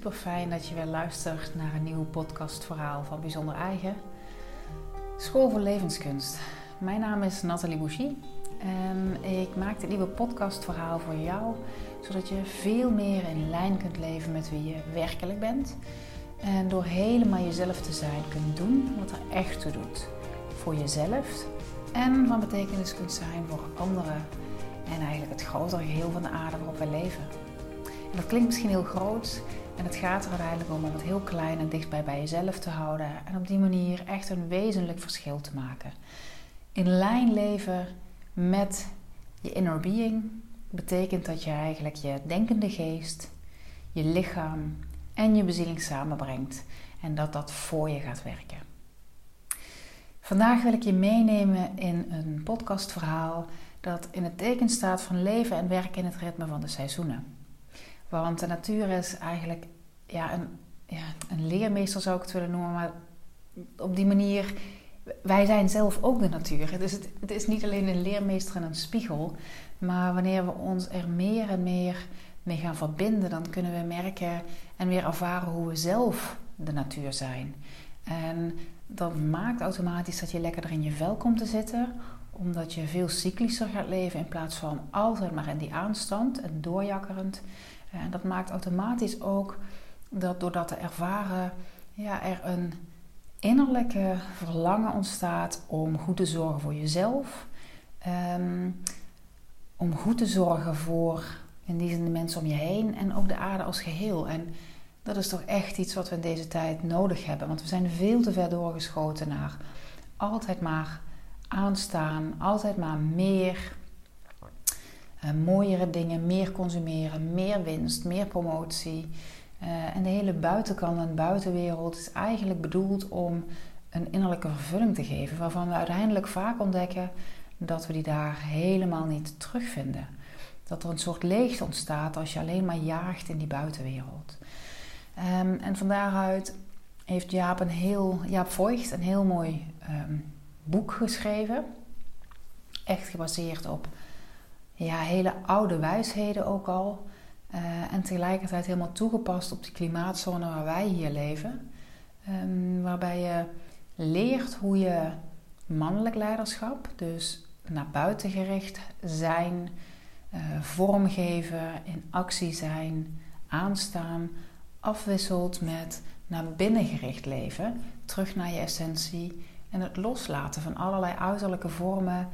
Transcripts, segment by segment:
super fijn dat je weer luistert naar een nieuw podcastverhaal van Bijzonder Eigen. School voor Levenskunst. Mijn naam is Nathalie Bouchy en ik maak dit nieuwe podcastverhaal voor jou, zodat je veel meer in lijn kunt leven met wie je werkelijk bent. En door helemaal jezelf te zijn kunt doen wat er echt toe doet. Voor jezelf en van betekenis kunt zijn voor anderen en eigenlijk het grotere geheel van de aarde waarop wij leven. En dat klinkt misschien heel groot en het gaat er uiteindelijk om om het heel klein en dichtbij bij jezelf te houden en op die manier echt een wezenlijk verschil te maken. In lijn leven met je inner being betekent dat je eigenlijk je denkende geest, je lichaam en je bezieling samenbrengt en dat dat voor je gaat werken. Vandaag wil ik je meenemen in een podcastverhaal dat in het teken staat van leven en werken in het ritme van de seizoenen. Want de natuur is eigenlijk ja, een, ja, een leermeester zou ik het willen noemen, maar op die manier, wij zijn zelf ook de natuur. Dus het, het is niet alleen een leermeester en een spiegel, maar wanneer we ons er meer en meer mee gaan verbinden, dan kunnen we merken en weer ervaren hoe we zelf de natuur zijn. En dat maakt automatisch dat je lekkerder in je vel komt te zitten, omdat je veel cyclischer gaat leven in plaats van altijd maar in die aanstand en doorjakkerend. En dat maakt automatisch ook dat door dat te ervaren, ja, er een innerlijke verlangen ontstaat om goed te zorgen voor jezelf. Um, om goed te zorgen voor in die zin de mensen om je heen en ook de aarde als geheel. En dat is toch echt iets wat we in deze tijd nodig hebben. Want we zijn veel te ver doorgeschoten naar altijd maar aanstaan, altijd maar meer, uh, mooiere dingen, meer consumeren, meer winst, meer promotie. Uh, en de hele buitenkant en buitenwereld is eigenlijk bedoeld om een innerlijke vervulling te geven, waarvan we uiteindelijk vaak ontdekken dat we die daar helemaal niet terugvinden. Dat er een soort leegte ontstaat als je alleen maar jaagt in die buitenwereld. Um, en van daaruit heeft Jaap, een heel, Jaap Voigt een heel mooi um, boek geschreven. Echt gebaseerd op ja, hele oude wijsheden ook al. Uh, en tegelijkertijd helemaal toegepast op de klimaatzone waar wij hier leven. Um, waarbij je leert hoe je mannelijk leiderschap, dus naar buiten gericht zijn, uh, vormgeven, in actie zijn, aanstaan, afwisselt met naar binnen gericht leven, terug naar je essentie en het loslaten van allerlei uiterlijke vormen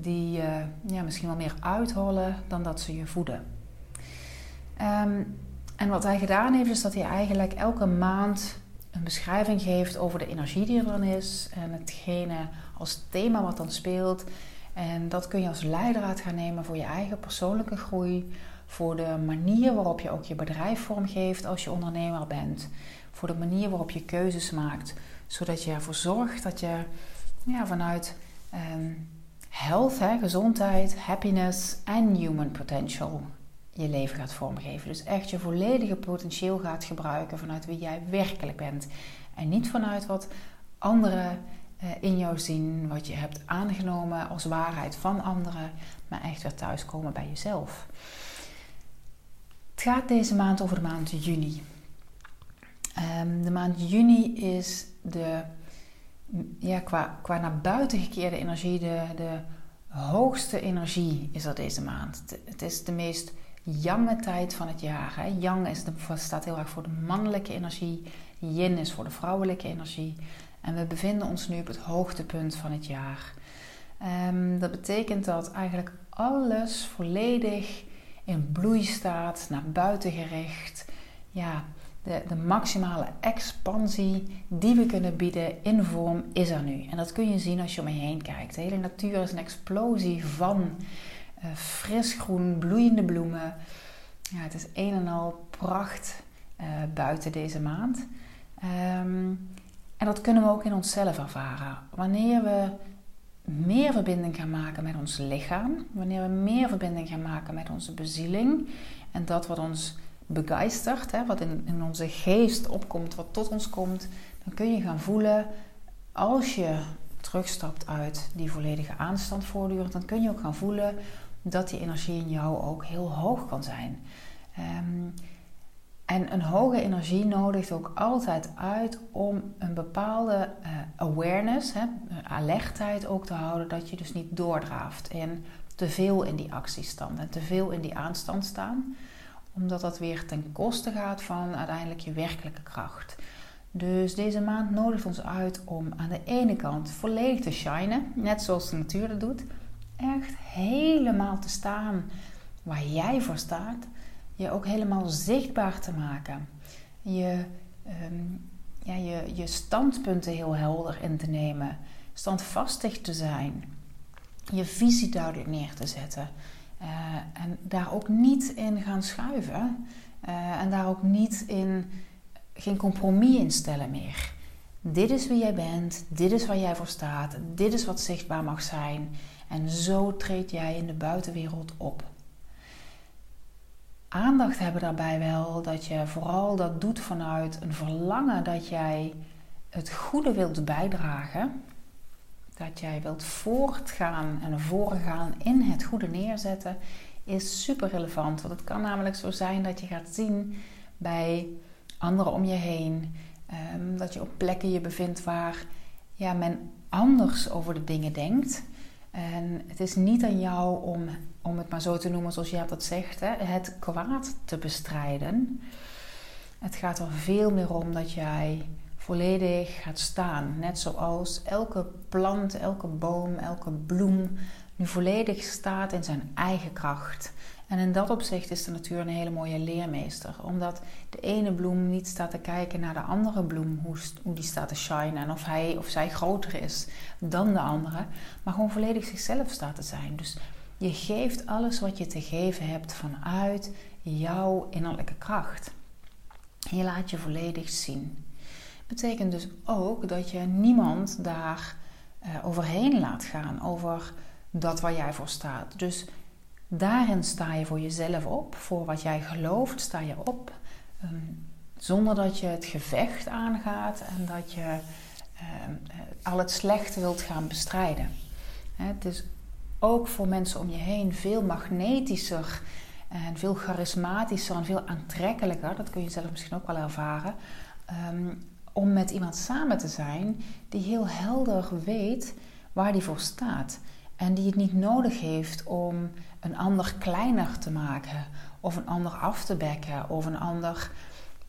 die uh, ja, misschien wel meer uithollen dan dat ze je voeden. Um, en wat hij gedaan heeft, is dat hij eigenlijk elke maand een beschrijving geeft over de energie die er dan is en hetgene als thema wat dan speelt. En dat kun je als leider uit gaan nemen voor je eigen persoonlijke groei, voor de manier waarop je ook je bedrijf vormgeeft als je ondernemer bent, voor de manier waarop je keuzes maakt, zodat je ervoor zorgt dat je ja, vanuit um, health, hè, gezondheid, happiness en human potential je leven gaat vormgeven. Dus echt je volledige potentieel gaat gebruiken vanuit wie jij werkelijk bent. En niet vanuit wat anderen uh, in jou zien, wat je hebt aangenomen als waarheid van anderen, maar echt weer thuiskomen bij jezelf. Het gaat deze maand over de maand juni. Um, de maand juni is de, ja, qua, qua naar buiten gekeerde energie, de, de hoogste energie is dat deze maand. Het is de meest jange tijd van het jaar. Hè. Yang is de, staat heel erg voor de mannelijke energie. Yin is voor de vrouwelijke energie. En we bevinden ons nu op het hoogtepunt van het jaar. Um, dat betekent dat eigenlijk alles volledig in bloei staat, naar buiten gericht. Ja, de, de maximale expansie die we kunnen bieden in vorm is er nu. En dat kun je zien als je om je heen kijkt. De hele natuur is een explosie van uh, fris groen, bloeiende bloemen. Ja, het is een en al pracht uh, buiten deze maand. Um, en dat kunnen we ook in onszelf ervaren. Wanneer we meer verbinding gaan maken met ons lichaam, wanneer we meer verbinding gaan maken met onze bezieling en dat wat ons begeistert, hè, wat in, in onze geest opkomt, wat tot ons komt, dan kun je gaan voelen als je terugstapt uit die volledige aanstand voortdurend, dan kun je ook gaan voelen dat die energie in jou ook heel hoog kan zijn. Um, En een hoge energie nodigt ook altijd uit om een bepaalde uh, awareness, hè, alertheid ook te houden, dat je dus niet doordraaft en te veel in die actiestand en te veel in die aanstand staan, omdat dat weer ten koste gaat van uiteindelijk je werkelijke kracht. Dus deze maand nodigt ons uit om aan de ene kant volledig te shinen, net zoals de natuur dat doet, echt helemaal te staan waar jij voor staat je ook helemaal zichtbaar te maken. Je, ehm, ja, je, je standpunten heel helder in te nemen. Standvastig te zijn. Je visie duidelijk neer te zetten. Uh, en daar ook niet in gaan schuiven. Uh, en daar ook niet in geen compromis in stellen meer. Dit is wie jij bent, dit is waar jij voor staat, dit is wat zichtbaar mag zijn. En zo treed jij in de buitenwereld op aandacht hebben daarbij wel dat je vooral dat doet vanuit een verlangen dat jij het goede wilt bijdragen. Dat jij wilt voortgaan en voorgaan in het goede neerzetten, is super relevant. Want het kan namelijk zo zijn dat je gaat zien bij anderen om je heen. Ehm, dat je op plekken je bevindt waar ja, men anders over de dingen denkt. En het is niet aan jou om, om het maar zo te noemen zoals jij dat zegt, hè, het kwaad te bestrijden. Het gaat er veel meer om dat jij volledig gaat staan. Net zoals elke plant, elke boom, elke bloem nu volledig staat in zijn eigen kracht. En in dat opzicht is de natuur een hele mooie leermeester. Omdat de ene bloem niet staat te kijken naar de andere bloem, hoe, die staat te shinen. En of hij of zij groter is dan de andere. Maar gewoon volledig zichzelf staat te zijn. Dus je geeft alles wat je te geven hebt vanuit jouw innerlijke kracht. Je laat je volledig zien. Betekent dus ook dat je niemand daar uh, overheen laat gaan over dat waar jij voor staat. Dus Daarin sta je voor jezelf op, voor wat jij gelooft, sta je op. Ehm, zonder dat je het gevecht aangaat en dat je ehm, al het slechte wilt gaan bestrijden. Het is ook voor mensen om je heen veel magnetischer en veel charismatischer en veel aantrekkelijker, dat kun je zelf misschien ook wel ervaren, ehm, om met iemand samen te zijn die heel helder weet waar die voor staat. En die het niet nodig heeft om een ander kleiner te maken, of een ander af te bekken, of een ander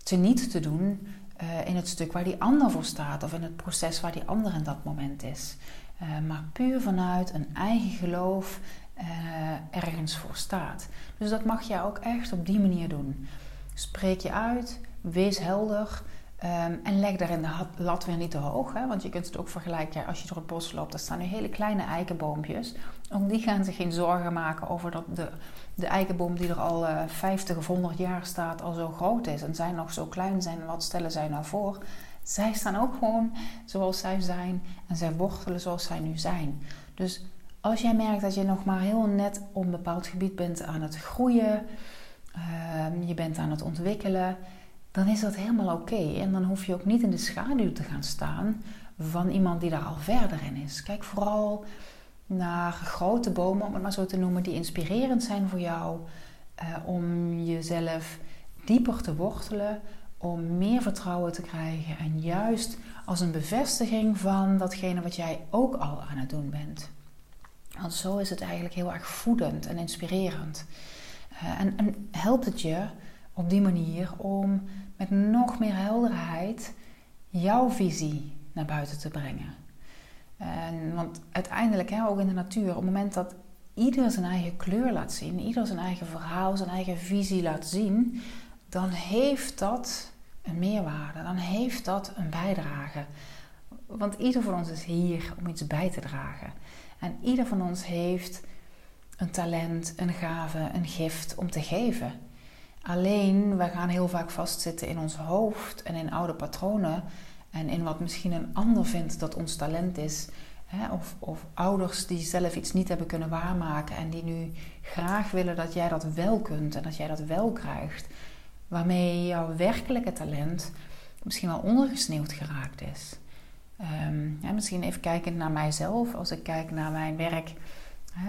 teniet te doen uh, in het stuk waar die ander voor staat, of in het proces waar die ander in dat moment is. Uh, maar puur vanuit een eigen geloof uh, ergens voor staat. Dus dat mag jij ook echt op die manier doen. Spreek je uit, wees helder. Um, en leg daarin de lat weer niet te hoog. Hè? Want je kunt het ook vergelijken als je door het bos loopt. Er staan nu hele kleine eikenboompjes. Ook die gaan zich geen zorgen maken over dat de, de eikenboom die er al uh, 50 of 100 jaar staat al zo groot is. En zij nog zo klein zijn. Wat stellen zij nou voor? Zij staan ook gewoon zoals zij zijn. En zij wortelen zoals zij nu zijn. Dus als jij merkt dat je nog maar heel net op een bepaald gebied bent aan het groeien. Uh, je bent aan het ontwikkelen dan is dat helemaal oké. En dan hoef je ook niet in de schaduw te gaan staan van iemand die daar al verder in is. Kijk vooral naar grote bomen, om het maar zo te noemen, die inspirerend zijn voor jou. Uh, om jezelf dieper te wortelen, om meer vertrouwen te krijgen. En juist als een bevestiging van datgene wat jij ook al aan het doen bent. Want zo is het eigenlijk heel erg voedend en inspirerend. Uh, en, en helpt het je op die manier om met nog meer helderheid jouw visie naar buiten te brengen. En, want uiteindelijk, hè, ook in de natuur, op het moment dat ieder zijn eigen kleur laat zien, ieder zijn eigen verhaal, zijn eigen visie laat zien, dan heeft dat een meerwaarde, dan heeft dat een bijdrage. Want ieder van ons is hier om iets bij te dragen. En ieder van ons heeft een talent, een gave, een gift om te geven. Alleen, we gaan heel vaak vastzitten in ons hoofd en in oude patronen en in wat misschien een ander vindt dat ons talent is. Of, of ouders die zelf iets niet hebben kunnen waarmaken en die nu graag willen dat jij dat wel kunt en dat jij dat wel krijgt. Waarmee jouw werkelijke talent misschien wel ondergesneeuwd geraakt is. Um, misschien even kijken naar mijzelf. Als ik kijk naar mijn werk.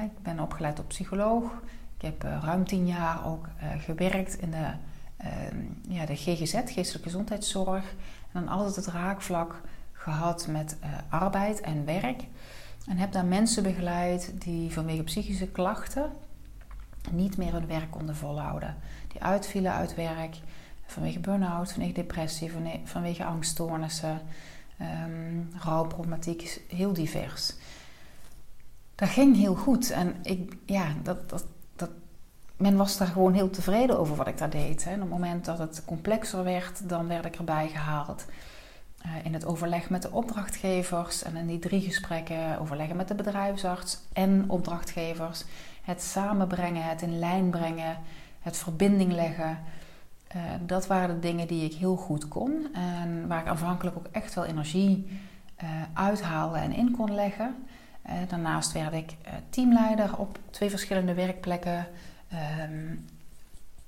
Ik ben opgeleid tot psycholoog. Ik heb uh, ruim tien jaar ook uh, gewerkt in de ehm, ja, de GGZ, geestelijke gezondheidszorg. En dan altijd het raakvlak gehad met uh, arbeid en werk. En heb daar mensen begeleid die vanwege psychische klachten niet meer hun werk konden volhouden. Die uitvielen uit werk vanwege burn-out, vanwege depressie, vanwege angststoornissen, um, rouwproblematiek, heel divers. Dat ging heel goed en ik, ja, dat, dat, men was daar gewoon heel tevreden over wat ik daar deed. Hè. En op het moment dat het complexer werd, dan werd ik erbij gehaald. Uh, in het overleg met de opdrachtgevers en in die drie gesprekken overleggen met de bedrijfsarts en opdrachtgevers. Het samenbrengen, het in lijn brengen, het verbinding leggen. Uh, dat waren de dingen die ik heel goed kon en waar ik aanvankelijk ook echt wel energie uh, uithaalde en in kon leggen. Daarnaast werd ik teamleider op twee verschillende werkplekken. Ehm,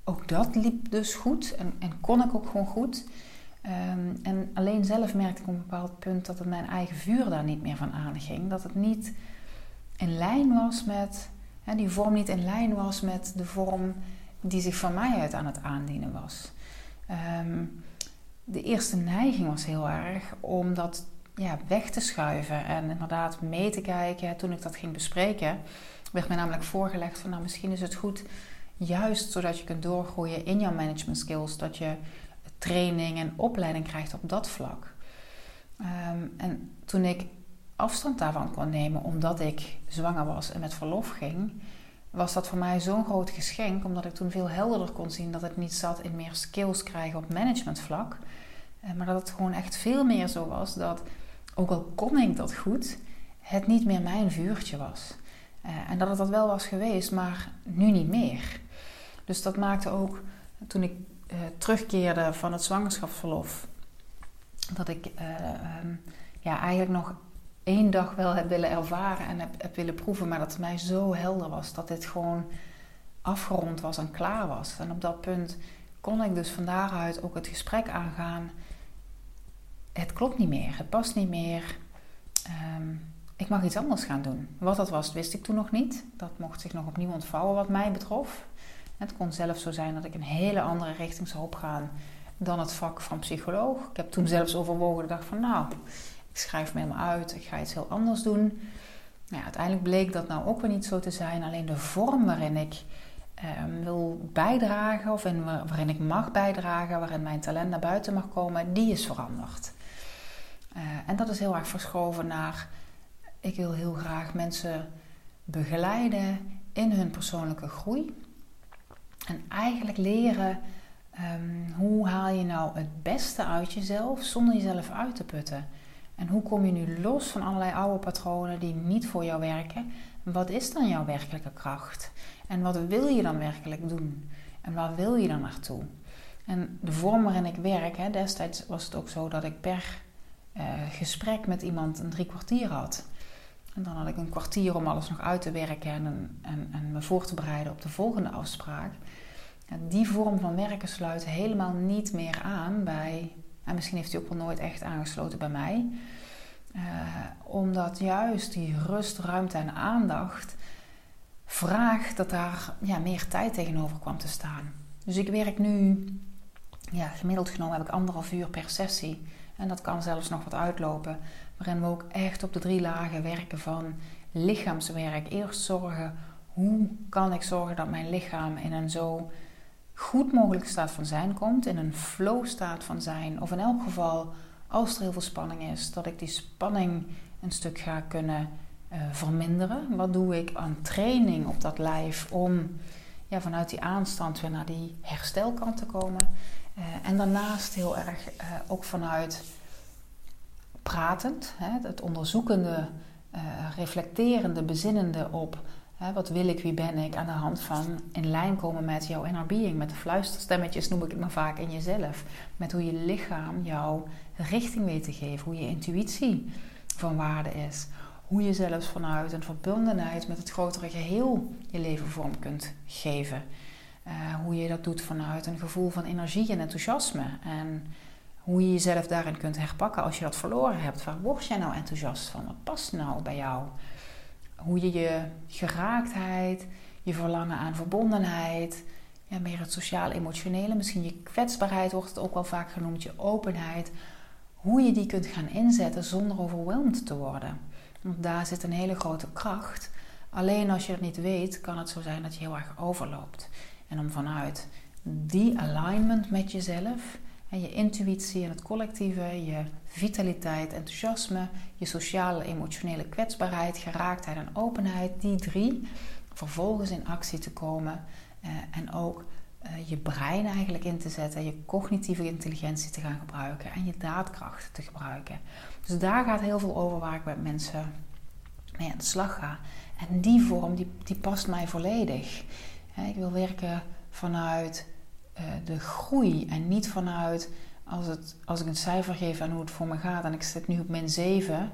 ook dat liep dus goed en, en kon ik ook gewoon goed. Um, en alleen zelf merkte ik op een bepaald punt dat het mijn eigen vuur daar niet meer van aanging. Dat het niet in lijn was met, hè, die vorm niet in lijn was met de vorm die zich van mij uit aan het aandienen was. Um, de eerste neiging was heel erg om dat ja, weg te schuiven en inderdaad mee te kijken. Toen ik dat ging bespreken, werd mij namelijk voorgelegd van nou misschien is het goed, juist zodat je kunt doorgroeien in jouw management skills, dat je training en opleiding krijgt op dat vlak. Um, en toen ik afstand daarvan kon nemen omdat ik zwanger was en met verlof ging, was dat voor mij zo'n groot geschenk, omdat ik toen veel helderder kon zien dat het niet zat in meer skills krijgen op managementvlak, eh, maar dat het gewoon echt veel meer zo was dat, ook al kon ik dat goed, het niet meer mijn vuurtje was. Uh, en dat het dat wel was geweest, maar nu niet meer. Dus dat maakte ook, toen ik uh, terugkeerde van het zwangerschapsverlof, dat ik uh, um, ja, eigenlijk nog één dag wel heb willen ervaren en heb, heb willen proeven, maar dat het mij zo helder was dat dit gewoon afgerond was en klaar was. En op dat punt kon ik dus van daaruit ook het gesprek aangaan. Het klopt niet meer, het past niet meer. Um, ik mag iets anders gaan doen. Wat dat was, wist ik toen nog niet. Dat mocht zich nog opnieuw ontvouwen wat mij betrof. Het kon zelfs zo zijn dat ik een hele andere richting zou opgaan dan het vak van psycholoog. Ik heb toen zelfs overwogen de dag van nou, ik schrijf me helemaal uit, ik ga iets heel anders doen. Uiteindelijk bleek dat nou ook weer niet zo te zijn. Alleen de vorm waarin ik ehm, wil bijdragen of in, waarin ik mag bijdragen, waarin mijn talent naar buiten mag komen, die is veranderd. Uh, en dat is heel erg verschoven naar, ik wil heel graag mensen begeleiden in hun persoonlijke groei. En eigenlijk leren um, hoe haal je nou het beste uit jezelf zonder jezelf uit te putten. En hoe kom je nu los van allerlei oude patronen die niet voor jou werken? Wat is dan jouw werkelijke kracht? En wat wil je dan werkelijk doen? En waar wil je dan naartoe? En de vorm waarin ik werk, hè, destijds was het ook zo dat ik per uh, gesprek met iemand een drie kwartier had. En dan had ik een kwartier om alles nog uit te werken en, en, en me voor te bereiden op de volgende afspraak. die vorm van werken sluit helemaal niet meer aan bij, en misschien heeft hij ook wel nooit echt aangesloten bij mij, uh, omdat juist die rust, ruimte en aandacht vraagt dat daar ja, meer tijd tegenover kwam te staan. Dus ik werk nu, ja, gemiddeld genomen heb ik anderhalf uur per sessie. En dat kan zelfs nog wat uitlopen. Waarin we ook echt op de drie lagen werken van lichaamswerk. Eerst zorgen, hoe kan ik zorgen dat mijn lichaam in een zo goed mogelijke staat van zijn komt. In een flow staat van zijn. Of in elk geval, als er heel veel spanning is, dat ik die spanning een stuk ga kunnen uh, verminderen. Wat doe ik aan training op dat lijf om ja, vanuit die aanstand weer naar die herstelkant te komen. Uh, en daarnaast heel erg uh, ook vanuit pratend, hè, het onderzoekende, uh, reflecterende, bezinnende op hè, wat wil ik, wie ben ik, aan de hand van in lijn komen met jouw inner being, met de fluisterstemmetjes noem ik het maar vaak in jezelf, met hoe je lichaam jouw richting weet te geven, hoe je intuïtie van waarde is, hoe je zelfs vanuit een verbundenheid met het grotere geheel je leven vorm kunt geven. Uh, hoe je dat doet vanuit een gevoel van energie en enthousiasme. En hoe je jezelf daarin kunt herpakken als je dat verloren hebt. Waar word jij nou enthousiast van? Wat past nou bij jou? Hoe je je geraaktheid, je verlangen aan verbondenheid, ja, meer het sociaal-emotionele. Misschien je kwetsbaarheid wordt het ook wel vaak genoemd, je openheid. Hoe je die kunt gaan inzetten zonder overweldigd te worden. Want daar zit een hele grote kracht. Alleen als je het niet weet, kan het zo zijn dat je heel erg overloopt. En om vanuit die alignment met jezelf en je intuïtie en het collectieve, je vitaliteit, enthousiasme, je sociale, emotionele kwetsbaarheid, geraaktheid en openheid, die drie, vervolgens in actie te komen eh, en ook eh, je brein eigenlijk in te zetten, je cognitieve intelligentie te gaan gebruiken en je daadkracht te gebruiken. Dus daar gaat heel veel over waar ik met mensen mee aan de slag ga. En die vorm, die, die past mij volledig. Ik wil werken vanuit de groei en niet vanuit als, het, als ik een cijfer geef aan hoe het voor me gaat en ik zit nu op min 7,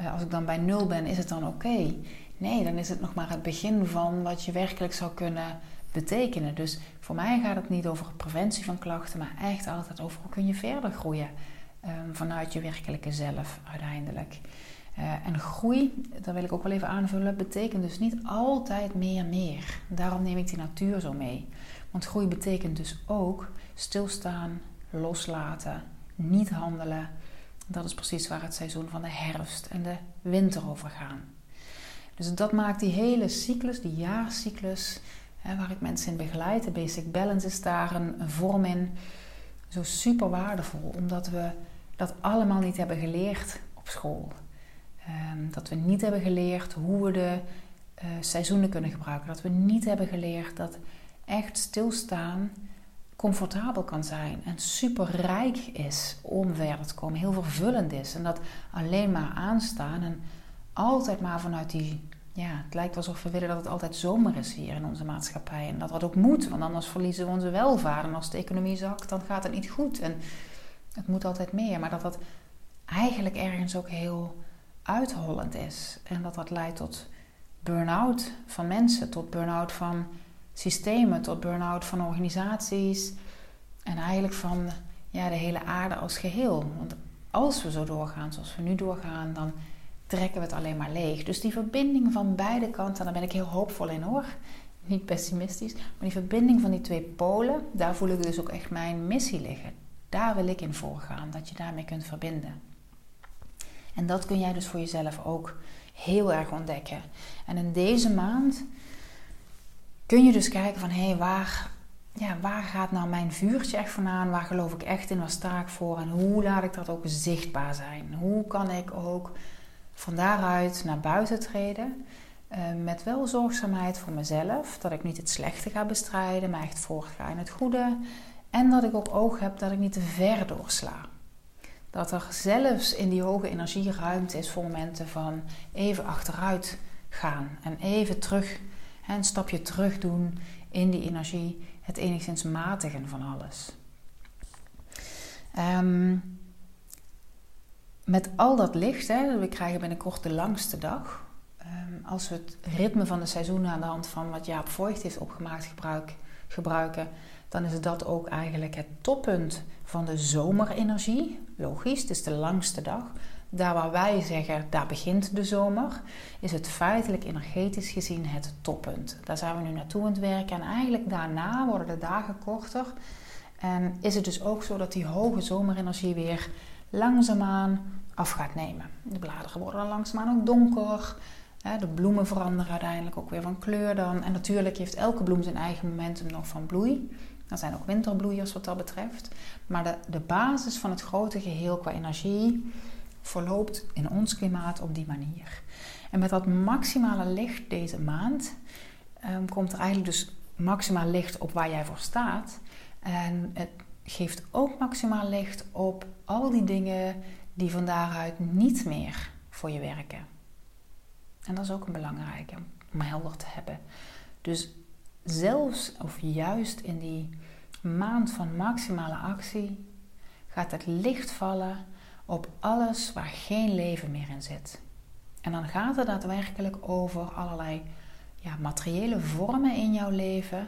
uh, als ik dan bij 0 ben, is het dan oké? Nee, dan is het nog maar het begin van wat je werkelijk zou kunnen betekenen. Dus voor mij gaat het niet over preventie van klachten, maar echt altijd over hoe kun je verder groeien um, vanuit je werkelijke zelf uiteindelijk. Uh, en groei, dat wil ik ook wel even aanvullen, betekent dus niet altijd meer meer. Daarom neem ik die natuur zo mee. Want groei betekent dus ook stilstaan, loslaten, niet handelen. Dat is precies waar het seizoen van de herfst en de winter over gaan. Dus dat maakt die hele cyclus, die jaarcyclus, waar ik mensen in begeleid, de Basic Balance is daar een, vorm in, zo super waardevol. Omdat we dat allemaal niet hebben geleerd op school. Um, dat we niet hebben geleerd hoe we de uh, seizoenen kunnen gebruiken. Dat we niet hebben geleerd dat echt stilstaan comfortabel kan zijn en super rijk is om verder te komen, heel vervullend is. En dat alleen maar aanstaan en altijd maar vanuit die, ja, het lijkt alsof we willen dat het altijd zomer is hier in onze maatschappij. En dat dat ook moet, want anders verliezen we onze welvaart. En als de economie zakt, dan gaat het niet goed. En het moet altijd meer, maar dat dat eigenlijk ergens ook heel uithollend is. En dat dat leidt tot burn-out van mensen, tot burn-out van systemen, tot burn-out van organisaties en eigenlijk van ja, de hele aarde als geheel. Want als we zo doorgaan zoals we nu doorgaan, dan trekken we het alleen maar leeg. Dus die verbinding van beide kanten, daar ben ik heel hoopvol in hoor. Niet pessimistisch, maar die verbinding van die twee polen, daar voel ik dus ook echt mijn missie liggen. Daar wil ik in voorgaan, dat je daarmee kunt verbinden. En dat kun jij dus voor jezelf ook heel erg ontdekken. En in deze maand kun je dus kijken van hé, hey, waar, ja, waar gaat nou mijn vuurtje echt vandaan? Waar geloof ik echt in? Waar sta ik voor? En hoe laat ik dat ook zichtbaar zijn? Hoe kan ik ook van daaruit naar buiten treden? Uh, met wel zorgzaamheid voor mezelf. Dat ik niet het slechte ga bestrijden, maar echt voortga in het goede. En dat ik ook oog heb dat ik niet te ver doorsla. Dat er zelfs in die hoge energie ruimte is voor momenten van even achteruit gaan en even terug een stapje terug doen in die energie, het enigszins matigen van alles. Um, met al dat licht, hè, we krijgen binnenkort de langste dag. Um, als we het ritme van de seizoenen aan de hand van wat Jaap Voigt heeft opgemaakt gebruik, gebruiken, dan is dat ook eigenlijk het toppunt van de zomerenergie. Logisch, het is de langste dag. Daar waar wij zeggen, daar begint de zomer, is het feitelijk energetisch gezien het toppunt. Daar zijn we nu naartoe aan het werken en eigenlijk daarna worden de dagen korter. En is het dus ook zo dat die hoge zomerenergie weer langzaamaan af gaat nemen. De bladeren worden dan langzaamaan ook donker. De bloemen veranderen uiteindelijk ook weer van kleur dan. En natuurlijk heeft elke bloem zijn eigen momentum nog van bloei. Er zijn ook winterbloeiers wat dat betreft. Maar de, de basis van het grote geheel qua energie verloopt in ons klimaat op die manier. En met dat maximale licht deze maand um, komt er eigenlijk dus maximaal licht op waar jij voor staat. En het geeft ook maximaal licht op al die dingen die van daaruit niet meer voor je werken. En dat is ook een belangrijke om helder te hebben. Dus zelfs of juist in die maand van maximale actie gaat het licht vallen op alles waar geen leven meer in zit. En dan gaat het daadwerkelijk over allerlei ja, materiële vormen in jouw leven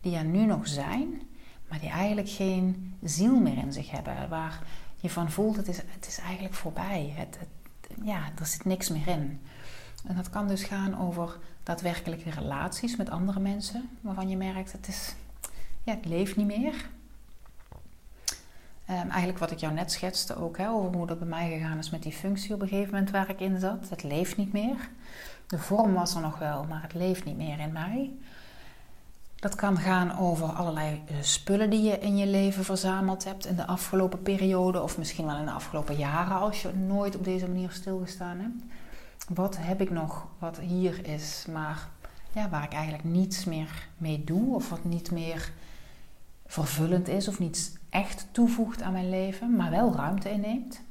die er nu nog zijn, maar die eigenlijk geen ziel meer in zich hebben. Waar je van voelt, het is, het is eigenlijk voorbij. Het, ja, er zit niks meer in. En dat kan dus gaan over daadwerkelijke relaties met andere mensen, waarvan je merkt, het is, ja, het leeft niet meer. Um, eigenlijk wat ik jou net schetste ook, hè, over hoe dat bij mij gegaan is met die functie op een gegeven moment waar ik in zat. Het leeft niet meer. De vorm was er nog wel, maar het leeft niet meer in mij. Dat kan gaan over allerlei eh, spullen die je in je leven verzameld hebt in de afgelopen periode, of misschien wel in de afgelopen jaren als je nooit op deze manier stilgestaan hebt. Wat heb ik nog wat hier is, maar ja, waar ik eigenlijk niets meer mee doe, of wat niet meer vervullend is, of niets echt toevoegt aan mijn leven, maar wel ruimte inneemt.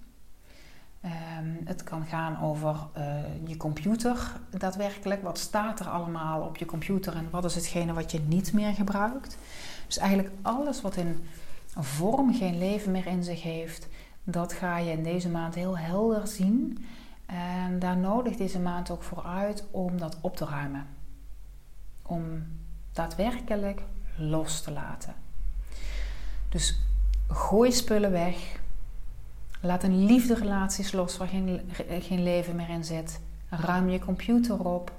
Ehm, het kan gaan over uh, je computer daadwerkelijk. Wat staat er allemaal op je computer en wat is hetgene wat je niet meer gebruikt? Dus eigenlijk alles wat in vorm geen leven meer in zich heeft, dat ga je in deze maand heel helder zien. En daar nodigt deze maand ook voor uit om dat op te ruimen. Om daadwerkelijk los te laten. Dus gooi spullen weg. Laat een liefderelaties los waar geen, geen leven meer in zit. Ruim je computer op.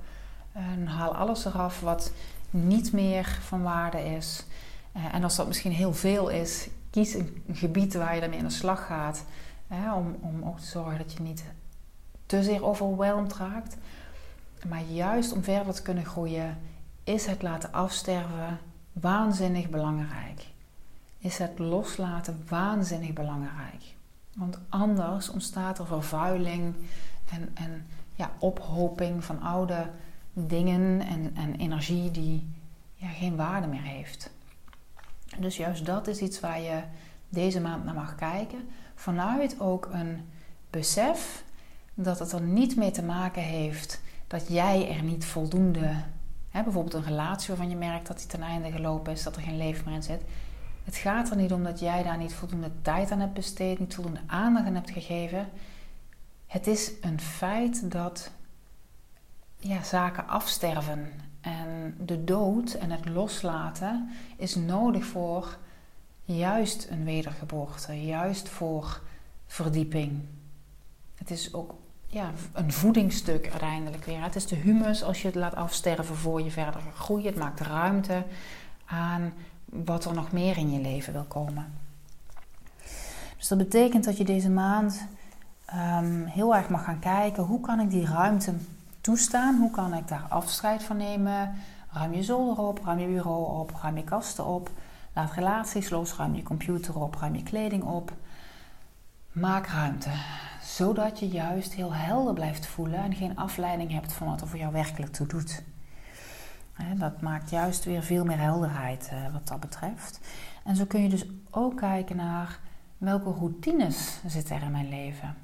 En haal alles eraf wat niet meer van waarde is. Eh, en als dat misschien heel veel is, kies een gebied waar je ermee aan de slag gaat. om, om ook te zorgen dat je niet te zeer overweldigd raakt. Maar juist om verder te kunnen groeien, is het laten afsterven waanzinnig belangrijk. Is het loslaten waanzinnig belangrijk. Want anders ontstaat er vervuiling en, en ja, ophoping van oude dingen en, en energie die ja, geen waarde meer heeft. Dus juist dat is iets waar je deze maand naar mag kijken. Vanuit ook een besef dat het er niet mee te maken heeft dat jij er niet voldoende, hè, bijvoorbeeld een relatie waarvan je merkt dat die ten einde gelopen is, dat er geen leven meer in zit. Het gaat er niet om dat jij daar niet voldoende tijd aan hebt besteed, niet voldoende aandacht aan hebt gegeven. Het is een feit dat ja, zaken afsterven. En de dood en het loslaten is nodig voor juist een wedergeboorte, juist voor verdieping. Het is ook ja, een voedingsstuk uiteindelijk weer. Het is de humus als je het laat afsterven voor je verder groeit. Het maakt ruimte aan wat er nog meer in je leven wil komen. Dus dat betekent dat je deze maand um, heel erg mag gaan kijken hoe kan ik die ruimte toestaan, hoe kan ik daar afscheid van nemen. Ruim je zolder op, ruim je bureau op, ruim je kasten op. Laat relaties los, ruim je computer op, ruim je kleding op. Maak ruimte, zodat je juist heel helder blijft voelen en geen afleiding hebt van wat er voor jou werkelijk toe doet. Dat maakt juist weer veel meer helderheid eh, wat dat betreft. En zo kun je dus ook kijken naar welke routines zitten er in mijn leven.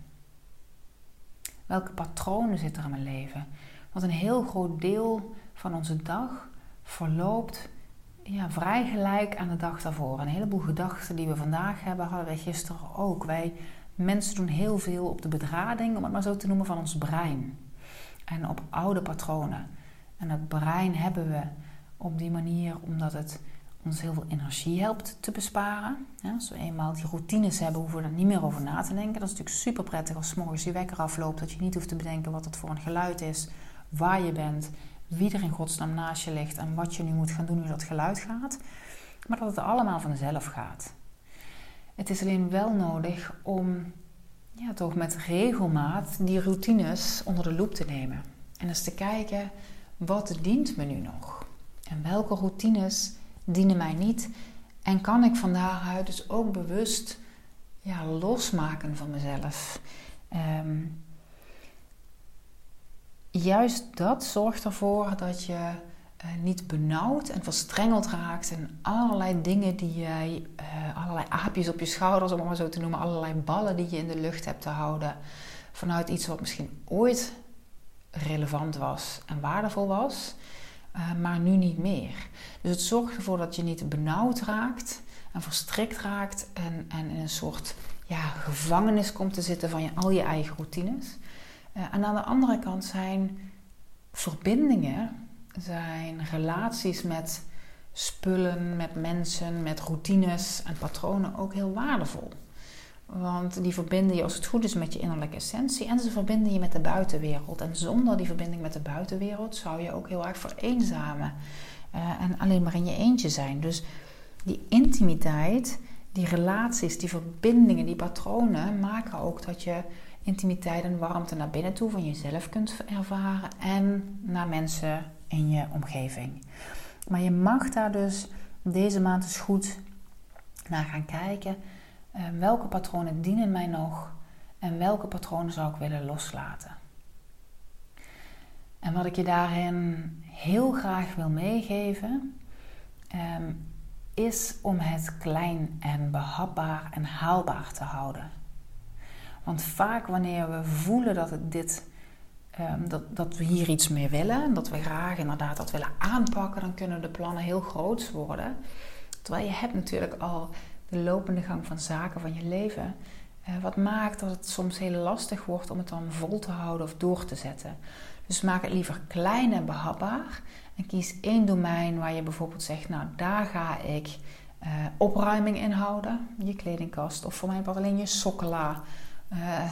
Welke patronen zitten er in mijn leven? Want een heel groot deel van onze dag verloopt ja, vrij gelijk aan de dag daarvoor. Een heleboel gedachten die we vandaag hebben, hadden wij gisteren ook. Wij mensen doen heel veel op de bedrading, om het maar zo te noemen, van ons brein. En op oude patronen. En het brein hebben we op die manier omdat het ons heel veel energie helpt te besparen. Als we eenmaal die routines hebben, hoeven we er niet meer over na te denken. Dat is natuurlijk super prettig als morgens je wekker afloopt. Dat je niet hoeft te bedenken wat het voor een geluid is, waar je bent, wie er in godsnaam naast je ligt en wat je nu moet gaan doen hoe dat geluid gaat. Maar dat het allemaal vanzelf gaat. Het is alleen wel nodig om ja, toch met regelmaat die routines onder de loep te nemen. En eens te kijken wat dient me nu nog? En welke routines dienen mij niet? En kan ik van daaruit dus ook bewust ja, losmaken van mezelf? Ehm, juist dat zorgt ervoor dat je uh, niet benauwd en verstrengeld raakt in allerlei dingen die jij, uh, allerlei aapjes op je schouders, om het maar zo te noemen, allerlei ballen die je in de lucht hebt te houden. Vanuit iets wat misschien ooit relevant was en waardevol was, uh, maar nu niet meer. Dus het zorgt ervoor dat je niet benauwd raakt en verstrikt raakt en, en in een soort ja, gevangenis komt te zitten van je, al je eigen routines. Uh, en aan de andere kant zijn verbindingen, zijn relaties met spullen, met mensen, met routines en patronen ook heel waardevol. Want die verbinden je, als het goed is, met je innerlijke essentie. En ze verbinden je met de buitenwereld. En zonder die verbinding met de buitenwereld zou je ook heel erg vereenzamen. Uh, en alleen maar in je eentje zijn. Dus die intimiteit, die relaties, die verbindingen, die patronen maken ook dat je intimiteit en warmte naar binnen toe van jezelf kunt ervaren en naar mensen in je omgeving. Maar je mag daar dus deze maand eens goed naar gaan kijken. Uh, welke patronen dienen mij nog en welke patronen zou ik willen loslaten? En wat ik je daarin heel graag wil meegeven, ehm, is om het klein en behapbaar en haalbaar te houden. Want vaak wanneer we voelen dat, het dit, ehm, dat, dat we hier iets mee willen, en dat we graag inderdaad dat willen aanpakken, dan kunnen de plannen heel groot worden. Terwijl je hebt natuurlijk al de lopende gang van zaken van je leven. Uh, wat maakt dat het soms heel lastig wordt om het dan vol te houden of door te zetten. Dus maak het liever klein en behapbaar. En kies één domein waar je bijvoorbeeld zegt, nou daar ga ik uh, opruiming in houden. Je kledingkast of voor mij wat alleen je sokkela. Uh,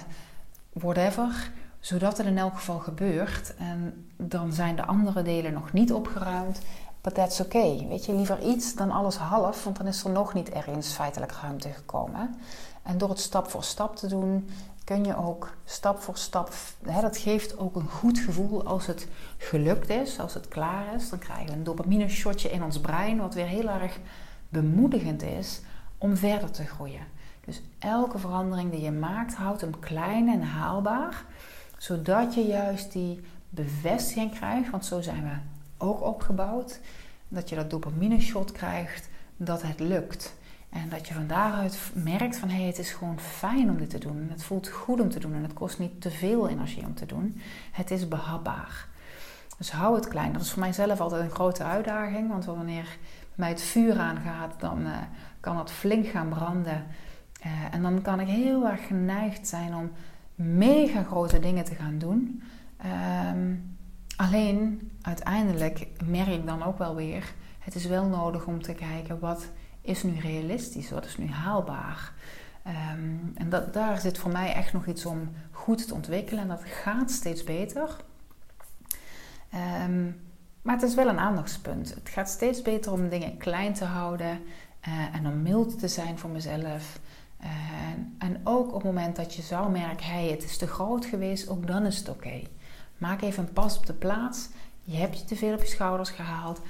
whatever. Zodat het in elk geval gebeurt. En dan zijn de andere delen nog niet opgeruimd. But that's okay. Weet je, liever iets dan alles half, want dan is er nog niet ergens feitelijk ruimte gekomen. En door het stap voor stap te doen, kun je ook stap voor stap. Hè, dat geeft ook een goed gevoel als het gelukt is, als het klaar is. Dan krijgen we een dopamine shotje in ons brein, wat weer heel erg bemoedigend is om verder te groeien. Dus elke verandering die je maakt, houdt hem klein en haalbaar, zodat je juist die bevestiging krijgt, want zo zijn we ook opgebouwd, dat je dat dopamine shot krijgt, dat het lukt. En dat je van daaruit merkt van hé, hey, het is gewoon fijn om dit te doen. Het voelt goed om te doen en het kost niet te veel energie om te doen. Het is behapbaar. Dus hou het klein. Dat is voor mijzelf altijd een grote uitdaging. Want wanneer mij het vuur aangaat, dan uh, kan dat flink gaan branden. Uh, en dan kan ik heel erg geneigd zijn om mega grote dingen te gaan doen. Um, alleen uiteindelijk merk ik dan ook wel weer, het is wel nodig om te kijken wat is nu realistisch, wat is nu haalbaar. Um, en dat, daar zit voor mij echt nog iets om goed te ontwikkelen en dat gaat steeds beter. Um, maar het is wel een aandachtspunt. Het gaat steeds beter om dingen klein te houden uh, en om mild te zijn voor mezelf. Uh, en ook op het moment dat je zou merken, hey, het is te groot geweest, ook dan is het oké. Maak even een pas op de plaats. Je hebt je te veel op je schouders gehaald.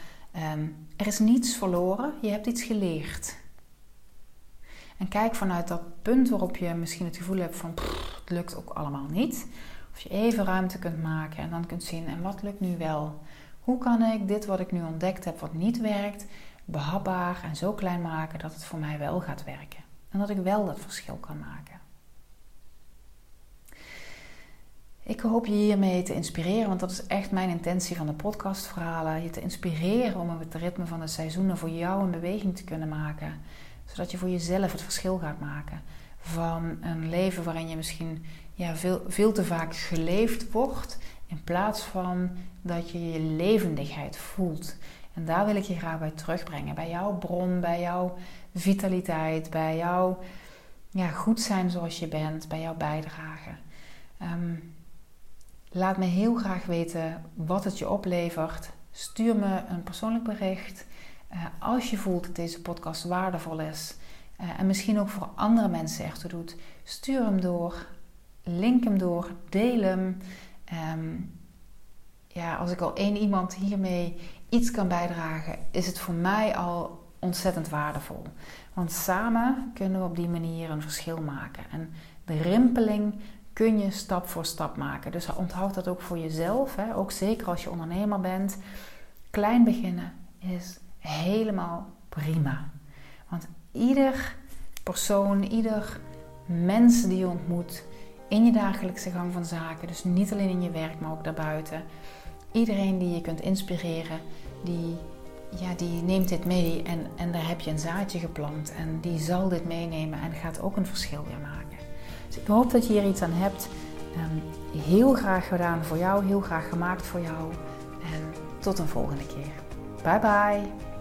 Um, er is niets verloren, je hebt iets geleerd. En kijk vanuit dat punt waarop je misschien het gevoel hebt van het lukt ook allemaal niet. Of je even ruimte kunt maken en dan kunt zien en wat lukt nu wel. Hoe kan ik dit wat ik nu ontdekt heb wat niet werkt, behapbaar en zo klein maken dat het voor mij wel gaat werken. En dat ik wel dat verschil kan maken. Ik hoop je hiermee te inspireren, want dat is echt mijn intentie van de podcastverhalen. Je te inspireren om het ritme van de seizoenen voor jou in beweging te kunnen maken. Zodat je voor jezelf het verschil gaat maken. Van een leven waarin je misschien ja, veel, veel te vaak geleefd wordt. In plaats van dat je je levendigheid voelt. En daar wil ik je graag bij terugbrengen. Bij jouw bron, bij jouw vitaliteit, bij jouw ja, goed zijn zoals je bent, bij jouw bijdrage. Um, Laat me heel graag weten wat het je oplevert. Stuur me een persoonlijk bericht. Uh, als je voelt dat deze podcast waardevol is uh, en misschien ook voor andere mensen ertoe doet, stuur hem door, link hem door, deel hem. Um, ja, als ik al één iemand hiermee iets kan bijdragen, is het voor mij al ontzettend waardevol. Want samen kunnen we op die manier een verschil maken. En de rimpeling kun je stap voor stap maken. Dus onthoud dat ook voor jezelf. Hè? Ook zeker als je ondernemer bent. Klein beginnen is helemaal prima. Want ieder persoon, ieder mens die je ontmoet in je dagelijkse gang van zaken, dus niet alleen in je werk, maar ook daarbuiten. Iedereen die je kunt inspireren, die, ja, die neemt dit mee en, en daar heb je een zaadje geplant. En die zal dit meenemen en gaat ook een verschil weer maken. Dus ik hoop dat je hier iets aan hebt. Um, heel graag gedaan voor jou, heel graag gemaakt voor jou. En tot een volgende keer. Bye bye.